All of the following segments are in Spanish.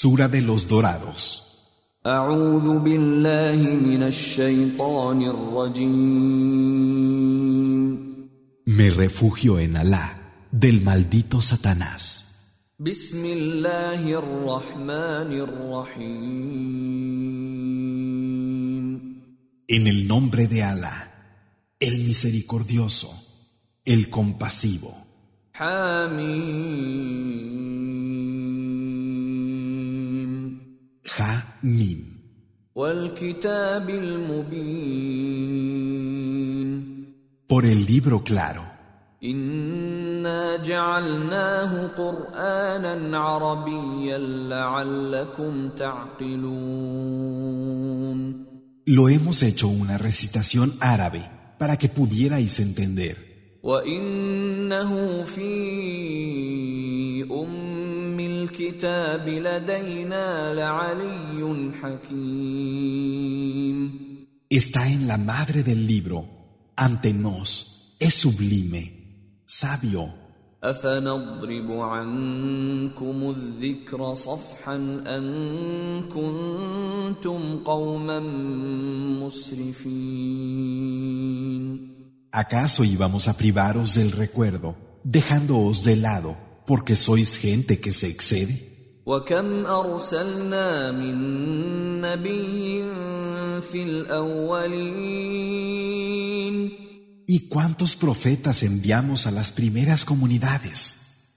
Sura de los Dorados. Me refugio en Alá del maldito Satanás. En el nombre de Alá, el misericordioso, el compasivo. Ha Por el libro claro. Lo hemos hecho una recitación árabe para que pudierais entender. وإنه في أم الكتاب لدينا لعلي حكيم Está en la madre del libro. Ante nos es sublime, sabio. أفنضرب عنكم الذكر صفحا أن كنتم قوما مسرفين ¿Acaso íbamos a privaros del recuerdo, dejándoos de lado, porque sois gente que se excede. ¿Y cuántos profetas enviamos a las primeras comunidades?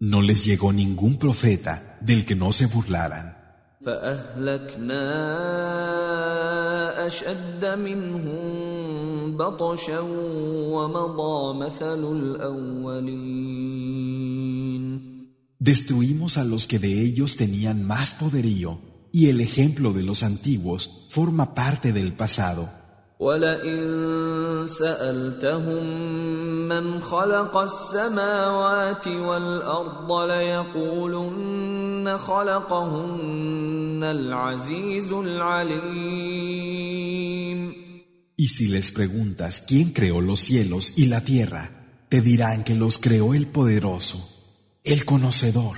No les llegó ningún profeta del que no se burlaran. فأهلكنا أشد منهم بطشا ومضى مثل الأولين Destruimos a los que de ellos tenían más poderío, y el ejemplo de los antiguos forma parte del pasado. ولئن سألتهم من خلق السماوات والأرض ليقولن خلقهن العزيز العليم Y si les preguntas quién creó los cielos y la tierra, te dirán que los creó el poderoso, el conocedor,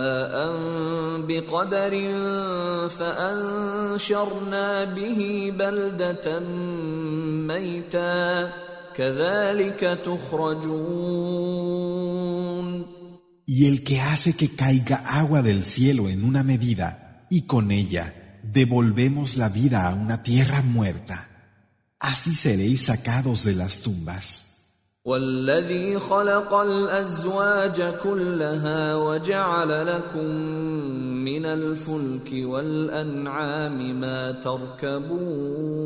بقدر فأنشرنا به بلدة ميتا كذلك تخرجون Y el que hace que caiga agua del cielo en una medida, y con ella devolvemos la vida a una tierra muerta. Así seréis sacados de las tumbas. والذي خلق الأزواج كلها وجعل لكم من الفلك والأنعام ما تركبون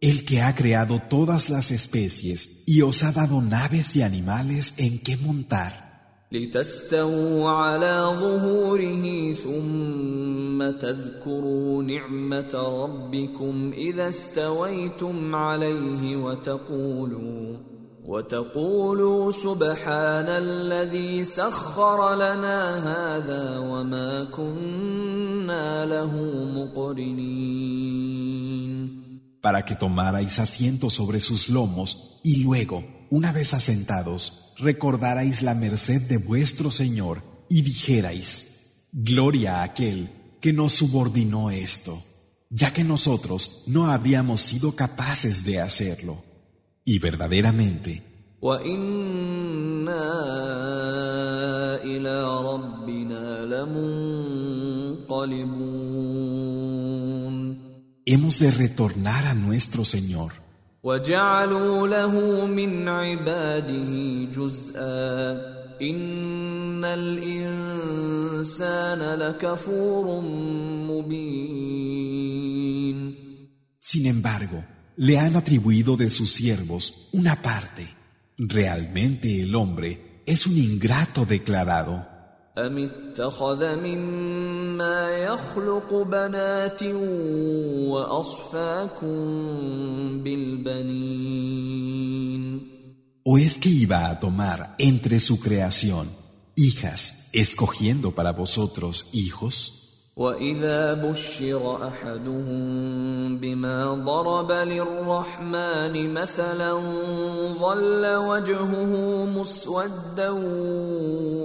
El que ha creado todas las especies y os ha dado naves y animales en que montar, لتستووا على ظهوره ثم تذكروا نعمة ربكم إذا استويتم عليه وتقولوا وتقولوا سبحان الذي سخر لنا هذا وما كنا له مقرنين. Para que tomarais asiento sobre sus lomos y luego, una vez asentados, recordarais la merced de vuestro Señor y dijerais, Gloria a aquel que nos subordinó esto, ya que nosotros no habríamos sido capaces de hacerlo. Y verdaderamente, hemos de retornar a nuestro Señor. وجعلوا له من عباده جزءا إن الإنسان لكفور مبين Sin embargo, le han atribuido de sus siervos una parte. Realmente el hombre es un ingrato declarado. أم اتخذ مما يخلق بنات وأصفاكم بالبنين ¿O es que iba a tomar entre su creación hijas, escogiendo para vosotros hijos? واذا بشر احدهم بما ضرب للرحمن مثلا ظل وجهه مسودا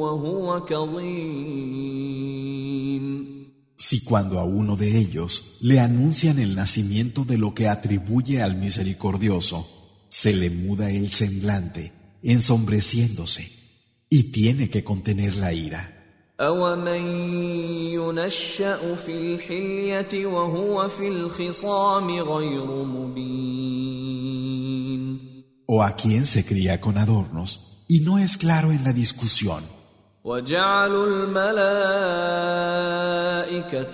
وهو كظيم Si cuando a uno de ellos le anuncian el nacimiento de lo que atribuye al misericordioso, se le muda el semblante, ensombreciéndose, y tiene que contener la ira. أَوَمَن يُنَشَّأُ فِي الْحِلْيَةِ وَهُوَ فِي الْخِصَامِ غَيْرُ مُبِينٍ O a quien se cría con adornos y no es claro en la discusión. وجعلوا الملائكة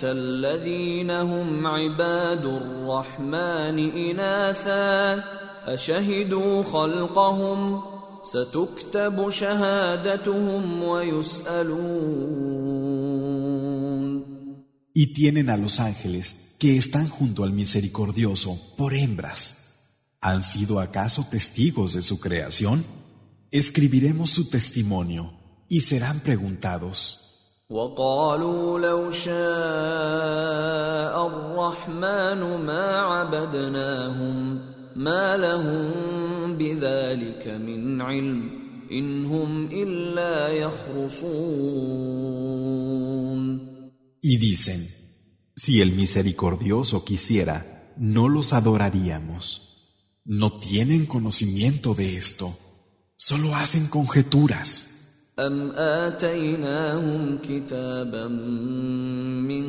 الذين هم عباد الرحمن إناثا أشهدوا خلقهم ستكتب شهادتهم ويسألون Y tienen a los ángeles que están junto al misericordioso por hembras. ¿Han sido acaso testigos de su creación? Escribiremos su testimonio y serán preguntados. وقالوا لو شاء الرحمن ما عبدناهم ما لهم بذلك من علم إن هم إلا يخرصون Y dicen, si el misericordioso quisiera, no los adoraríamos. No tienen conocimiento de esto, solo hacen conjeturas. أم آتيناهم كتابا من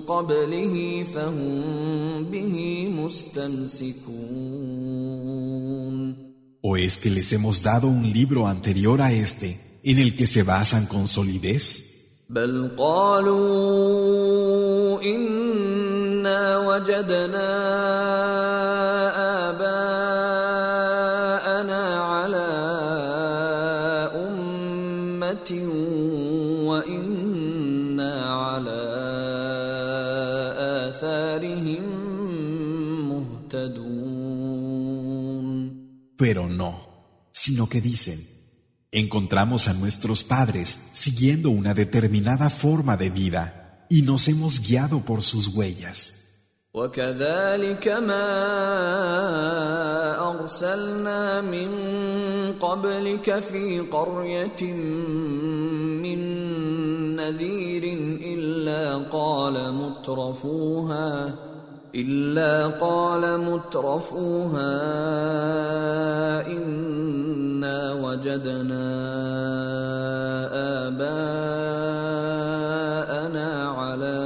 قبله فهم به مستمسكون ¿O es que les hemos dado un libro anterior a este en el que se basan con solidez? بل قالوا إنا وجدنا آباءنا Pero no, sino que dicen, encontramos a nuestros padres siguiendo una determinada forma de vida y nos hemos guiado por sus huellas. وكذلك ما أرسلنا من قبلك في قرية من نذير إلا قال مترفوها إلا قال مترفوها إنا وجدنا آباءنا على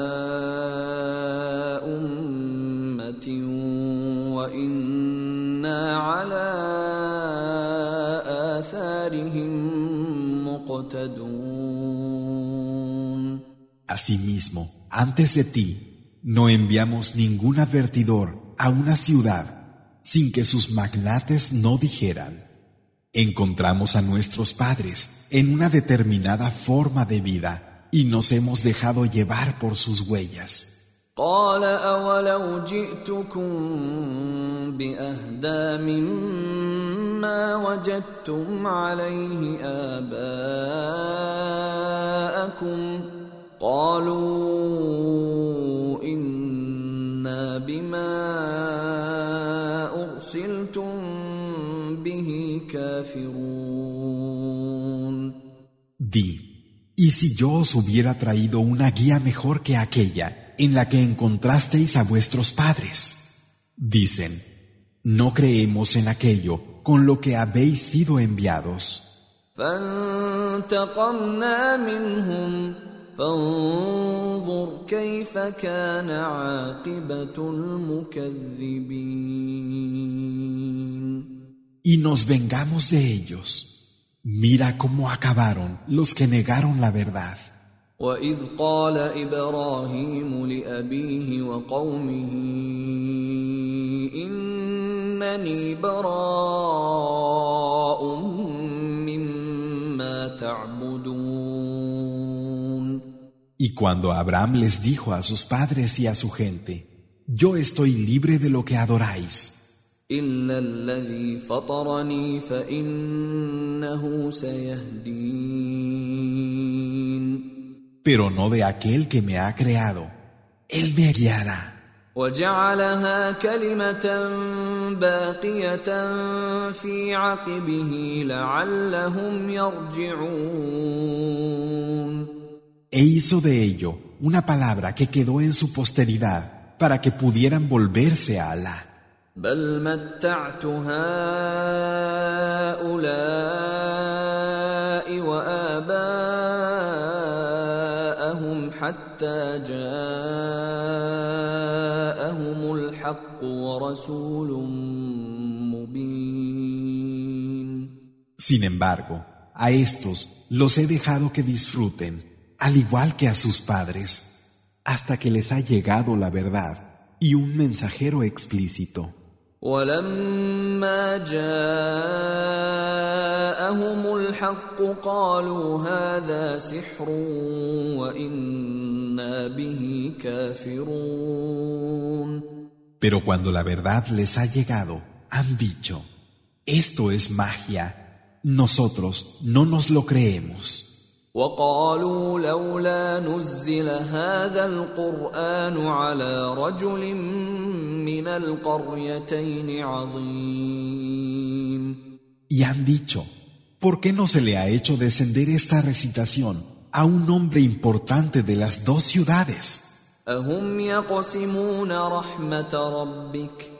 أمة وإنا على آثارهم مقتدون. Asimismo, antes de ti, no enviamos ningún advertidor a una ciudad sin que sus magnates no dijeran, encontramos a nuestros padres en una determinada forma de vida y nos hemos dejado llevar por sus huellas. قال أولو جئتكم بأهدى مما وجدتم عليه آباءكم قالوا إنا بما أرسلتم به كافرون Di, ¿y si yo os hubiera traído una guía mejor que aquella en la que encontrasteis a vuestros padres? Dicen, no creemos en aquello con lo que habéis sido enviados. فانتقمنا منهم فانظر كيف كان عاقبة المكذبين Y nos vengamos de ellos. Mira cómo acabaron los que negaron la verdad. وإذ قال إبراهيم لأبيه وقومه إنني براء مما تعبدون Y cuando Abraham les dijo a sus padres y a su gente, Yo estoy libre de lo que adoráis, إلا الذي فطرني فإنه سيهدين pero no de aquel que me ha creado. Él me guiará. وجعلها كلمة باقية في عقبه لعلهم يرجعون E hizo de ello una palabra que quedó en su posteridad para que pudieran volverse a Alá. بل متعت هؤلاء وآباءهم حتى جاءهم الحق ورسول مبين Sin embargo, a estos los he dejado que disfruten, al igual que a sus padres, hasta que les ha llegado la verdad y un mensajero explícito. ولما جاءهم الحق قالوا هذا سحر وإنا به كافرون Pero cuando la verdad les ha llegado, han dicho, esto es magia, nosotros no nos lo creemos. وقالوا لولا نزل هذا القرآن على رجل من القريتين عظيم Y han dicho, ¿por qué no se le ha hecho descender esta recitación a un hombre importante de las dos ciudades? أهم يقسمون رحمة ربك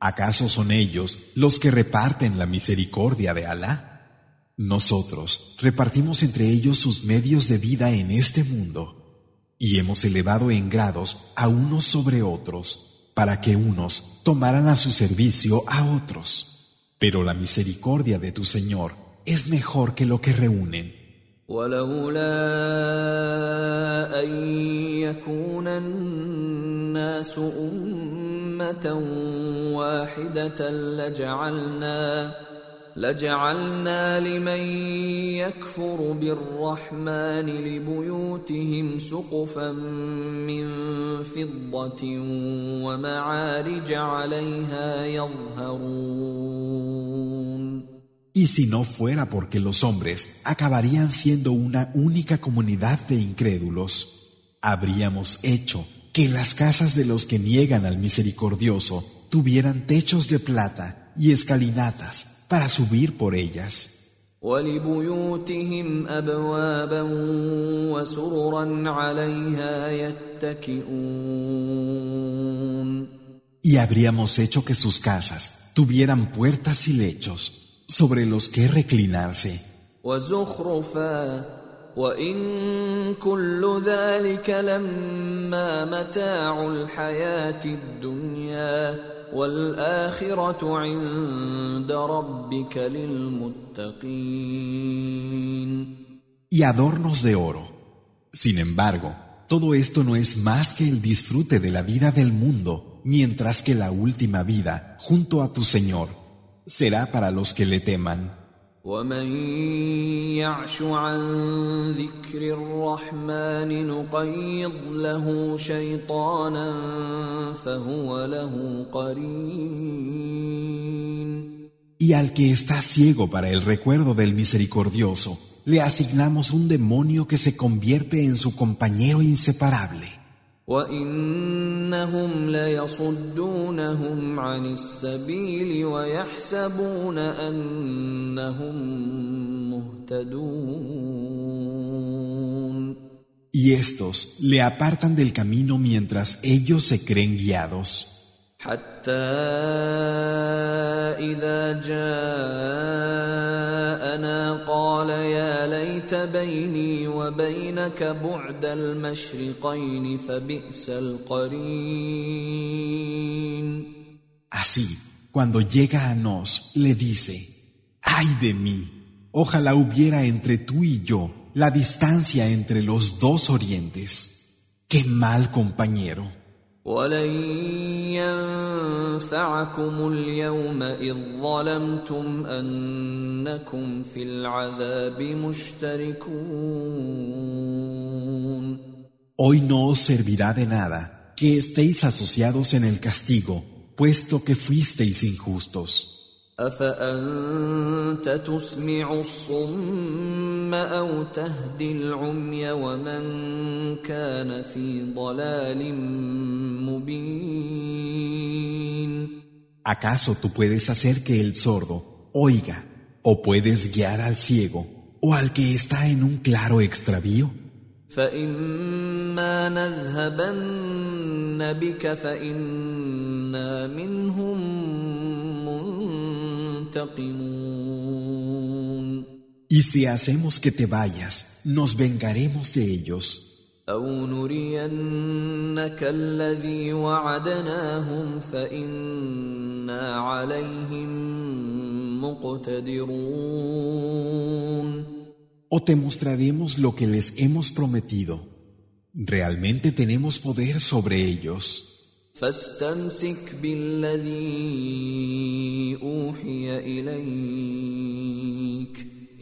¿Acaso son ellos los que reparten la misericordia de Alá? Nosotros repartimos entre ellos sus medios de vida en este mundo y hemos elevado en grados a unos sobre otros para que unos tomaran a su servicio a otros. Pero la misericordia de tu Señor es mejor que lo que reúnen. ولولا أن يكون الناس أمة واحدة لجعلنا لجعلنا لمن يكفر بالرحمن لبيوتهم سقفا من فضة ومعارج عليها يظهرون. Y si no fuera porque los hombres acabarían siendo una única comunidad de incrédulos, habríamos hecho que las casas de los que niegan al misericordioso tuvieran techos de plata y escalinatas para subir por ellas. Y habríamos hecho que sus casas tuvieran puertas y lechos sobre los que reclinarse. Y adornos de oro. Sin embargo, todo esto no es más que el disfrute de la vida del mundo, mientras que la última vida, junto a tu Señor, será para los que le teman. ومن يعش عن ذكر الرحمن نقيض له شيطانا فهو له قرين Y al que está ciego para el recuerdo del misericordioso, le asignamos un demonio que se convierte en su compañero inseparable. وإنهم ليصدونهم عن السبيل ويحسبون أنهم مهتدون Y estos le apartan del camino mientras ellos se creen guiados. حتى إذا جاءنا قال يا ليت بيني وبينك بعد المشرقين فبئس القرين Así, cuando llega a nos, le dice, ¡ay de mí! Ojalá hubiera entre tú y yo la distancia entre los dos orientes. ¡Qué mal compañero! ولن ينفعكم اليوم إذ ظلمتم أنكم في العذاب مشتركون Hoy no os servirá de nada que estéis asociados en el castigo, puesto que fuisteis injustos. أفأنت تسمع الصم أو تهدي العمي ومن كان في ضلال مبين ¿Acaso tú puedes hacer que el sordo oiga, o puedes guiar al ciego, o al que está en un claro extravío? فإما نذهبن بك فإنا منهم منتقمون Y si hacemos que te vayas, nos vengaremos de ellos. أو نرينك الذي وعدناهم فإنا عليهم مقتدرون O te mostraremos lo que les hemos prometido. Realmente tenemos poder sobre ellos. فاستمسك بالذي اوحي اليك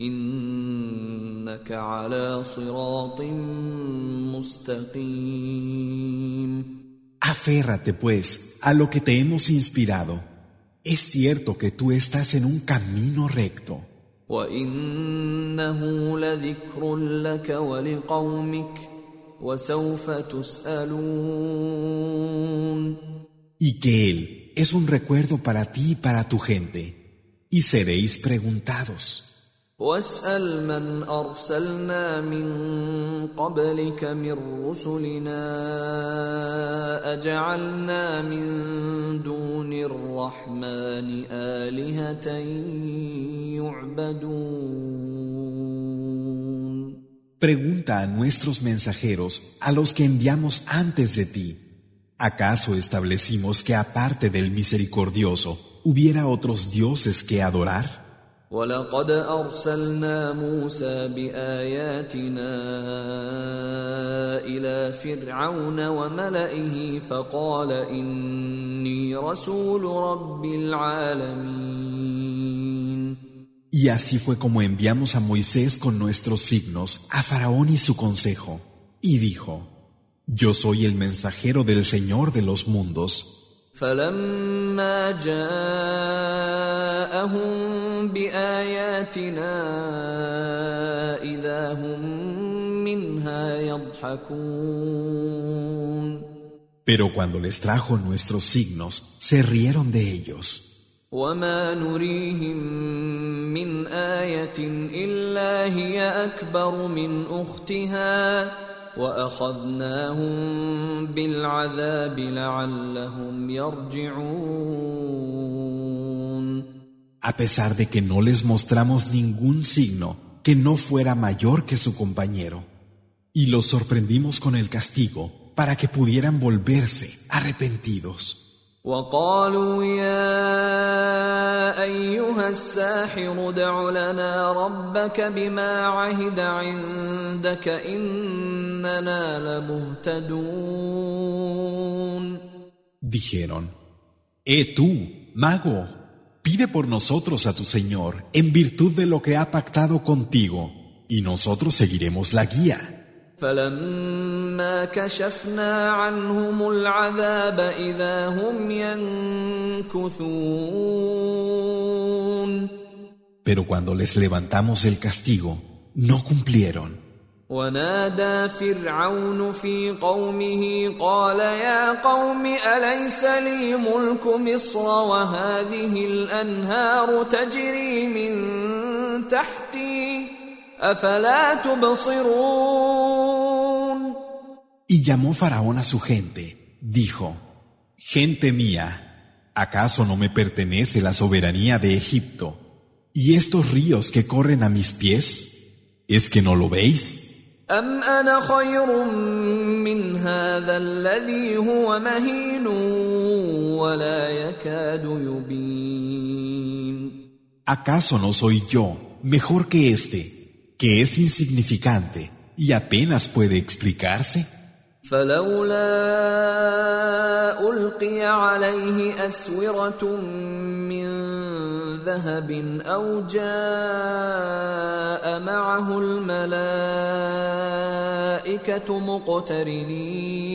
انك على صراط مستقيم Aférrate, pues, a lo que te hemos inspirado. Es cierto que tú estás en un camino recto. وانه لذكر لك ولقومك وسوف تسألون y que Él es un recuerdo para ti y para tu gente, y seréis preguntados. واسأل من أرسلنا من قبلك من رسلنا أجعلنا من دون الرحمن آلهة يعبدون Pregunta a nuestros mensajeros, a los que enviamos antes de ti, ¿acaso establecimos que aparte del misericordioso hubiera otros dioses que adorar? ولقد ارسلنا موسى باياتنا الى فرعون وملئه فقال اني رسول رب العالمين Y así fue como enviamos a Moisés con nuestros signos a Faraón y su consejo, y dijo, Yo soy el mensajero del Señor de los mundos. فلما جاءهم باياتنا اذا هم منها يضحكون Pero cuando les trajo nuestros signos, se rieron de ellos. وما نريهم من ايه الا هي اكبر من اختها واخذناهم بالعذاب لعلهم يرجعون A pesar de que no les mostramos ningún signo que no fuera mayor que su compañero, y los sorprendimos con el castigo para que pudieran volverse arrepentidos. وقالوا يا ايها الساحر ادع لنا ربك بما عهد عندك اننا لمهتدون Dijeron, Eh tú, mago, pide por nosotros a tu Señor en virtud de lo que ha pactado contigo, y nosotros seguiremos la guía. فلما كشفنا عنهم العذاب إذا هم ينكثون Pero cuando les levantamos el castigo, no cumplieron. ونادى فرعون في قومه قال يا قوم أليس لي ملك مصر وهذه الأنهار تجري من تحتي Y llamó Faraón a su gente, dijo, Gente mía, ¿acaso no me pertenece la soberanía de Egipto y estos ríos que corren a mis pies? ¿Es que no lo veis? ¿Acaso no soy yo mejor que este? que es insignificante y apenas puede explicarse? فلولا ألقي عليه أسورة من ذهب أو جاء معه الملائكة مقترنين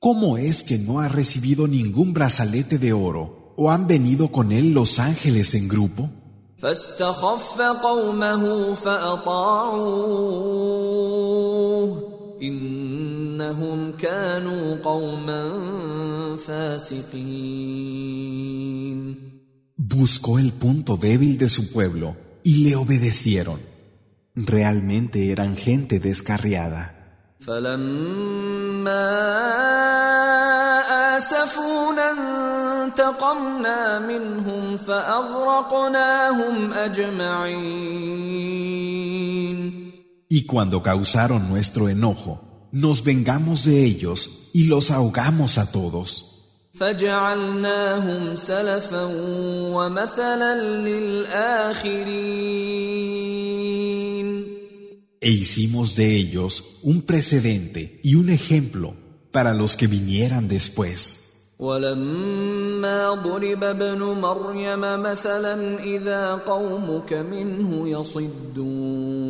¿Cómo es que no ha recibido ningún brazalete de oro o han venido con él los ángeles en grupo? فاستخف قومه فأطاعوه إنهم كانوا قوما فاسقين Buscó el punto débil de su pueblo y le obedecieron. Realmente eran gente descarriada. فلما آسفونا انتقمنا منهم فأغرقناهم أجمعين Y cuando causaron nuestro enojo, nos vengamos de ellos y los ahogamos a todos. فجعلناهم سلفا ومثلا للآخرين E hicimos de ellos un precedente y un ejemplo para los que vinieran después. ولما ضرب ابن مريم مثلا إذا قومك منه يصدون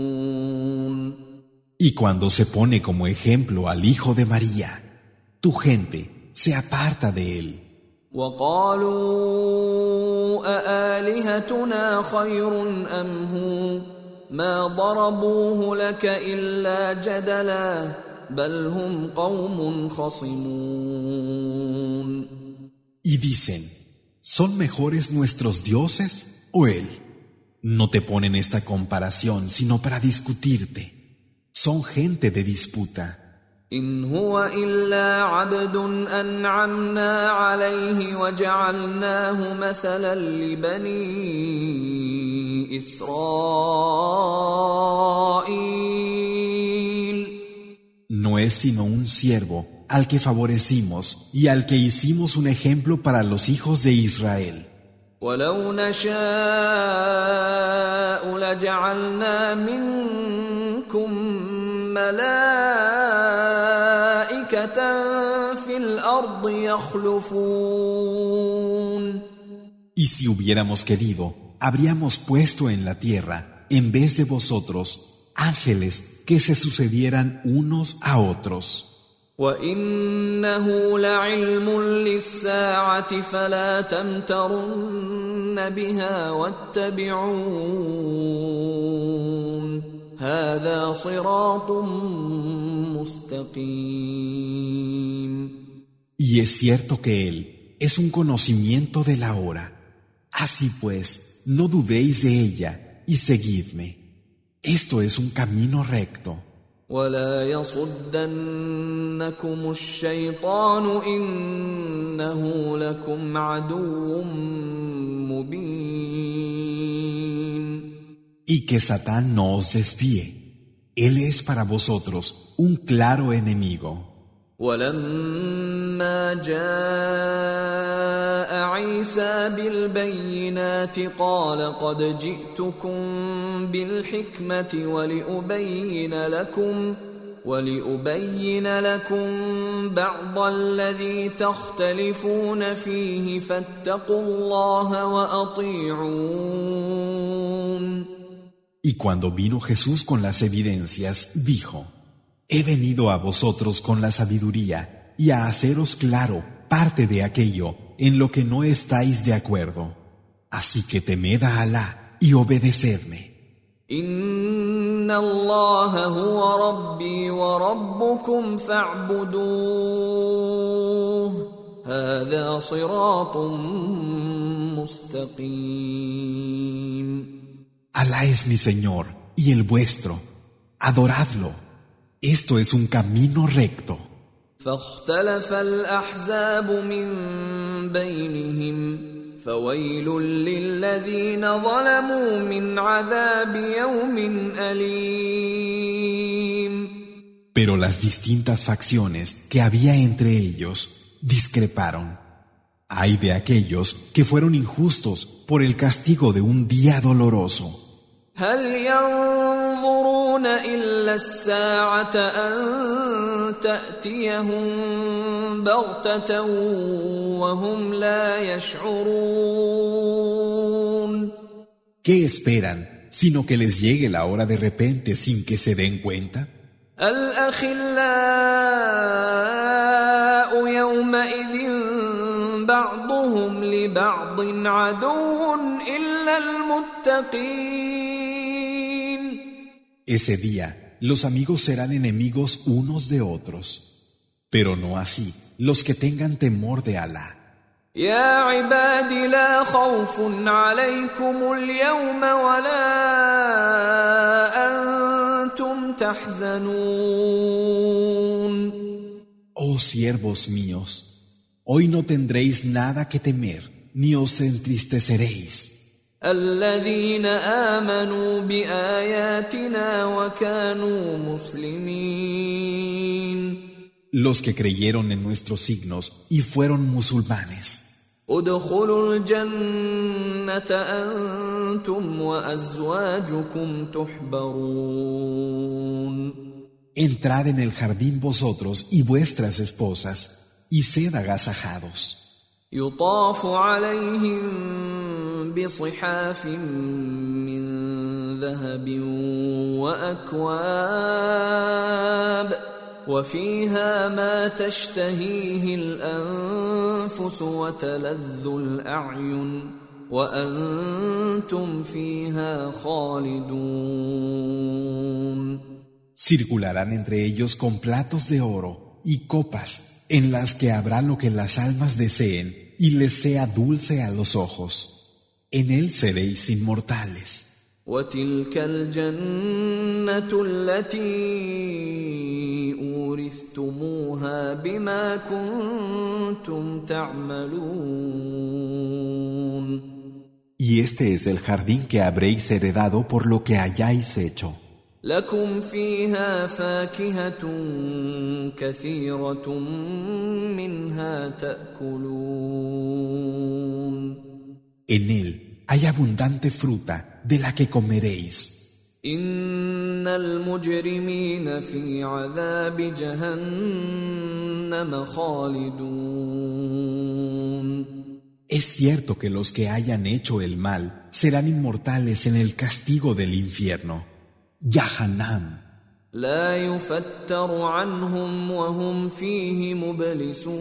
Y cuando se pone como ejemplo al Hijo de María, tu gente se aparta de él. وقالوا أآلهتنا خير أم هو ما ضربوه لك إلا جدلا بل هم قوم خصمون Y dicen, ¿son mejores nuestros dioses o él? No te ponen esta comparación sino para discutirte. Son gente de disputa. إن هو إلا عبد أنعمنا عليه وجعلناه مثلا لبني إسرائيل No es sino un siervo al que favorecimos y al que hicimos un ejemplo para los hijos de Israel. ولو نشاء لجعلنا منكم ملائكة في الأرض يخلفون Y si hubiéramos querido, habríamos puesto en la tierra, en vez de vosotros, ángeles que se sucedieran unos a otros. وإنه لعلم للساعة فلا تمترن بها واتبعون هذا صراط مستقيم Y es cierto que Él es un conocimiento de la hora. Así pues, no dudéis de ella y seguidme. Esto es un camino recto. ولا يصدنكم الشيطان إنه لكم عدو مبين Y que Satán no os desvíe. Él es para vosotros un claro enemigo. ولما جاء عيسى بالبينات قال قد جئتكم بالحكمة ولأبين لكم ولأبين لكم بعض الذي تختلفون فيه فاتقوا الله وأطيعون Y cuando vino Jesús con las evidencias, dijo, He venido a vosotros con la sabiduría y a haceros claro parte de aquello en lo que no estáis de acuerdo. Así que temed a Alá y obedecedme. إن الله هو ربي وربكم فاعبدوه هذا صراط مستقيم Alá es mi Señor y el vuestro. Adoradlo. Esto es un camino recto. فاختلف الأحزاب من بينهم فويل للذين ظلموا من عذاب يوم أليم Pero las distintas facciones que había entre ellos discreparon. Hay de aquellos que fueron injustos por el castigo de un día doloroso. هل ينظرون إلا الساعة أن تأتيهم بغتة وهم لا يشعرون ¿Qué esperan sino que les llegue la hora de repente sin que se den cuenta? الأخلاء يومئذ بعضهم لبعض عدو إلا المتقين Ese día, los amigos serán enemigos unos de otros, pero no así los que tengan temor de Alá. يا عباد لا خوف عليكم اليوم ولا أنتم تحزنون Oh siervos míos, hoy no tendréis nada que temer, ni os entristeceréis. الذين آمنوا بآياتنا وكانوا مسلمين Los que creyeron en nuestros signos y fueron musulmanes. ادخلوا الجنة أنتم وأزواجكم تحبرون Entrad en el jardín vosotros y vuestras esposas, y sed agasajados. يطاف عليهم بصحاف من ذهب وأكواب وفيها ما تشتهيه الأنفس وتلذ الأعين وأنتم فيها خالدون Circularán entre ellos con platos de oro y copas en las que habrá lo que las almas deseen y les sea dulce a los ojos. En él seréis inmortales. وتلك الجنة التي أورثتموها بما كنتم تعملون Y este es el jardín que habréis heredado por lo que hayáis hecho. لكم فيها فاكهة كثيرة منها تأكلون En él hay abundante fruta de la que comeréis. إن المجرمين في عذاب جهنم خالدون Es cierto que los que hayan hecho el mal serán inmortales en el castigo del infierno. Yahanam. لا يفتر عنهم وهم فيه مبلسون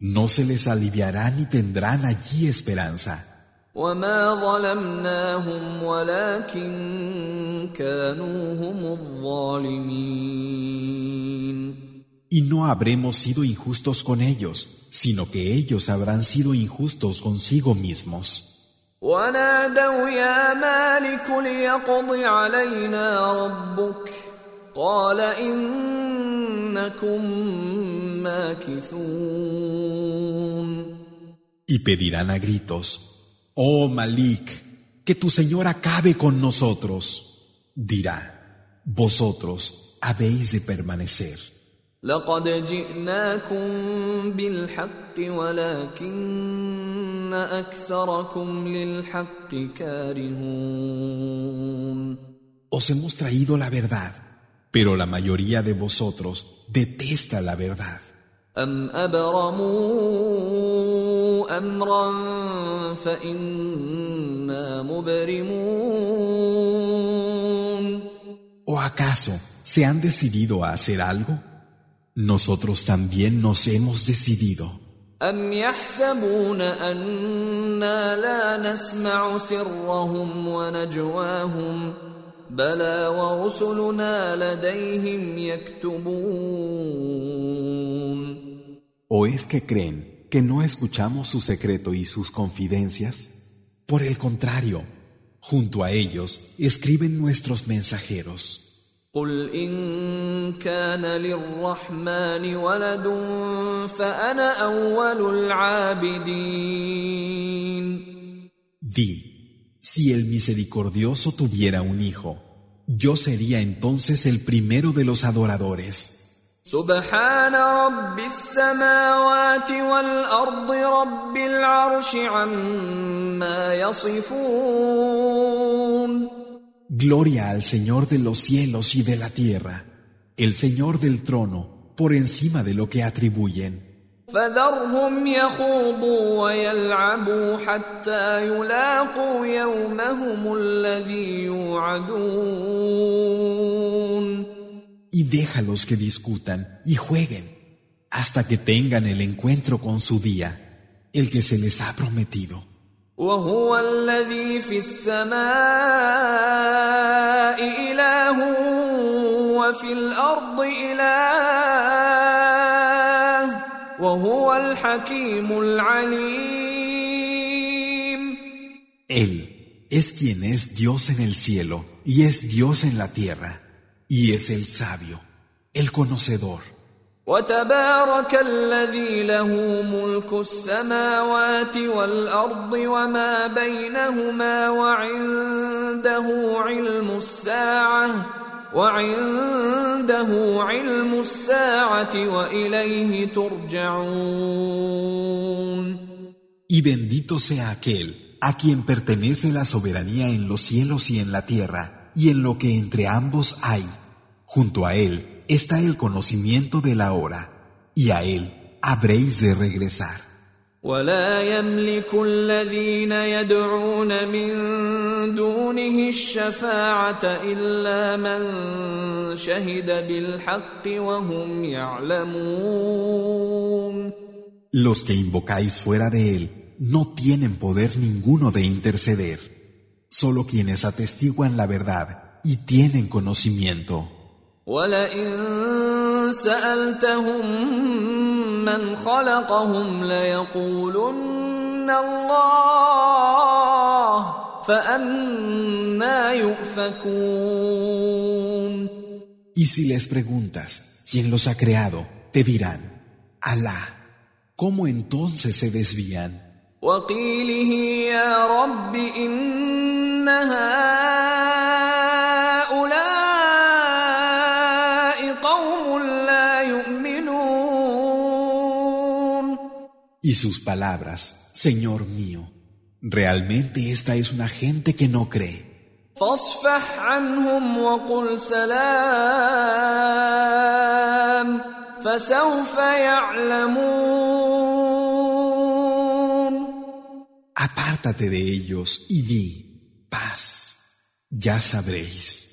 No se les aliviará ni tendrán allí esperanza. وما ظلمناهم ولكن كانوا هم الظالمين Y no habremos sido injustos con ellos, sino que ellos habrán sido injustos consigo mismos. ونادوا يا مالك ليقض علينا ربك قال إنكم ماكثون Y pedirán a gritos, Oh Malik, que tu Señor acabe con nosotros. Dirá, vosotros habéis de permanecer. لقد جئناكم بالحق ولكن أكثركم للحق كارهون Os hemos traído la verdad, pero la mayoría de vosotros detesta la verdad. أم أبرموا أمرا فإنا مبرمون ¿O acaso se han decidido a hacer algo? Nosotros también nos hemos decidido. أم يحسبون أنا لا نسمع سرهم ونجواهم بلى ورسلنا لديهم يكتبون ¿O es que creen que no escuchamos su secreto y sus confidencias? Por el contrario, junto a ellos escriben nuestros mensajeros. قل إن كان للرحمن ولد فأنا أول العابدين Di, si el misericordioso tuviera un hijo, yo sería entonces el primero de los adoradores. سبحان رب السماوات والأرض رب العرش عما يصفون Gloria al Señor de los cielos y de la tierra, el Señor del trono, por encima de lo que atribuyen. فذرهم يخوضوا ويلعبوا حتى يلاقوا يومهم الذي يوعدون Y déjalos que discutan y jueguen hasta que tengan el encuentro con su día, el que se les ha prometido. وهو الذي في السماء إله وفي الأرض إله وهو الحكيم العليم Él es quien es Dios en el cielo y es Dios en la tierra, y es el sabio, el conocedor. وتبارك الذي له ملك السماوات والأرض وما بينهما وعنده علم الساعة وعنده علم الساعة وإليه ترجعون Y bendito sea aquel a quien pertenece la soberanía en los cielos y en la tierra, y en lo que entre ambos hay. Junto a él está el conocimiento de la hora, y a él habréis de regresar. ولا يملك الذين يدعون من دونه الشفاعة إلا من شهد بالحق وهم يعلمون Los que invocáis fuera de él no tienen poder ninguno de interceder, solo quienes atestiguan la verdad y tienen conocimiento. ولئن سألتهم من خلقهم ليقولن الله فأنا يؤفكون Y si les preguntas quién los ha creado, te dirán, Alá. ¿Cómo entonces se desvían? وقيله يا رب إن Y sus palabras, Señor mío, realmente esta es una gente que no cree. فاصفح عنهم وقل سلام فسوف يعلمون Apártate de ellos y di, paz, ya sabréis.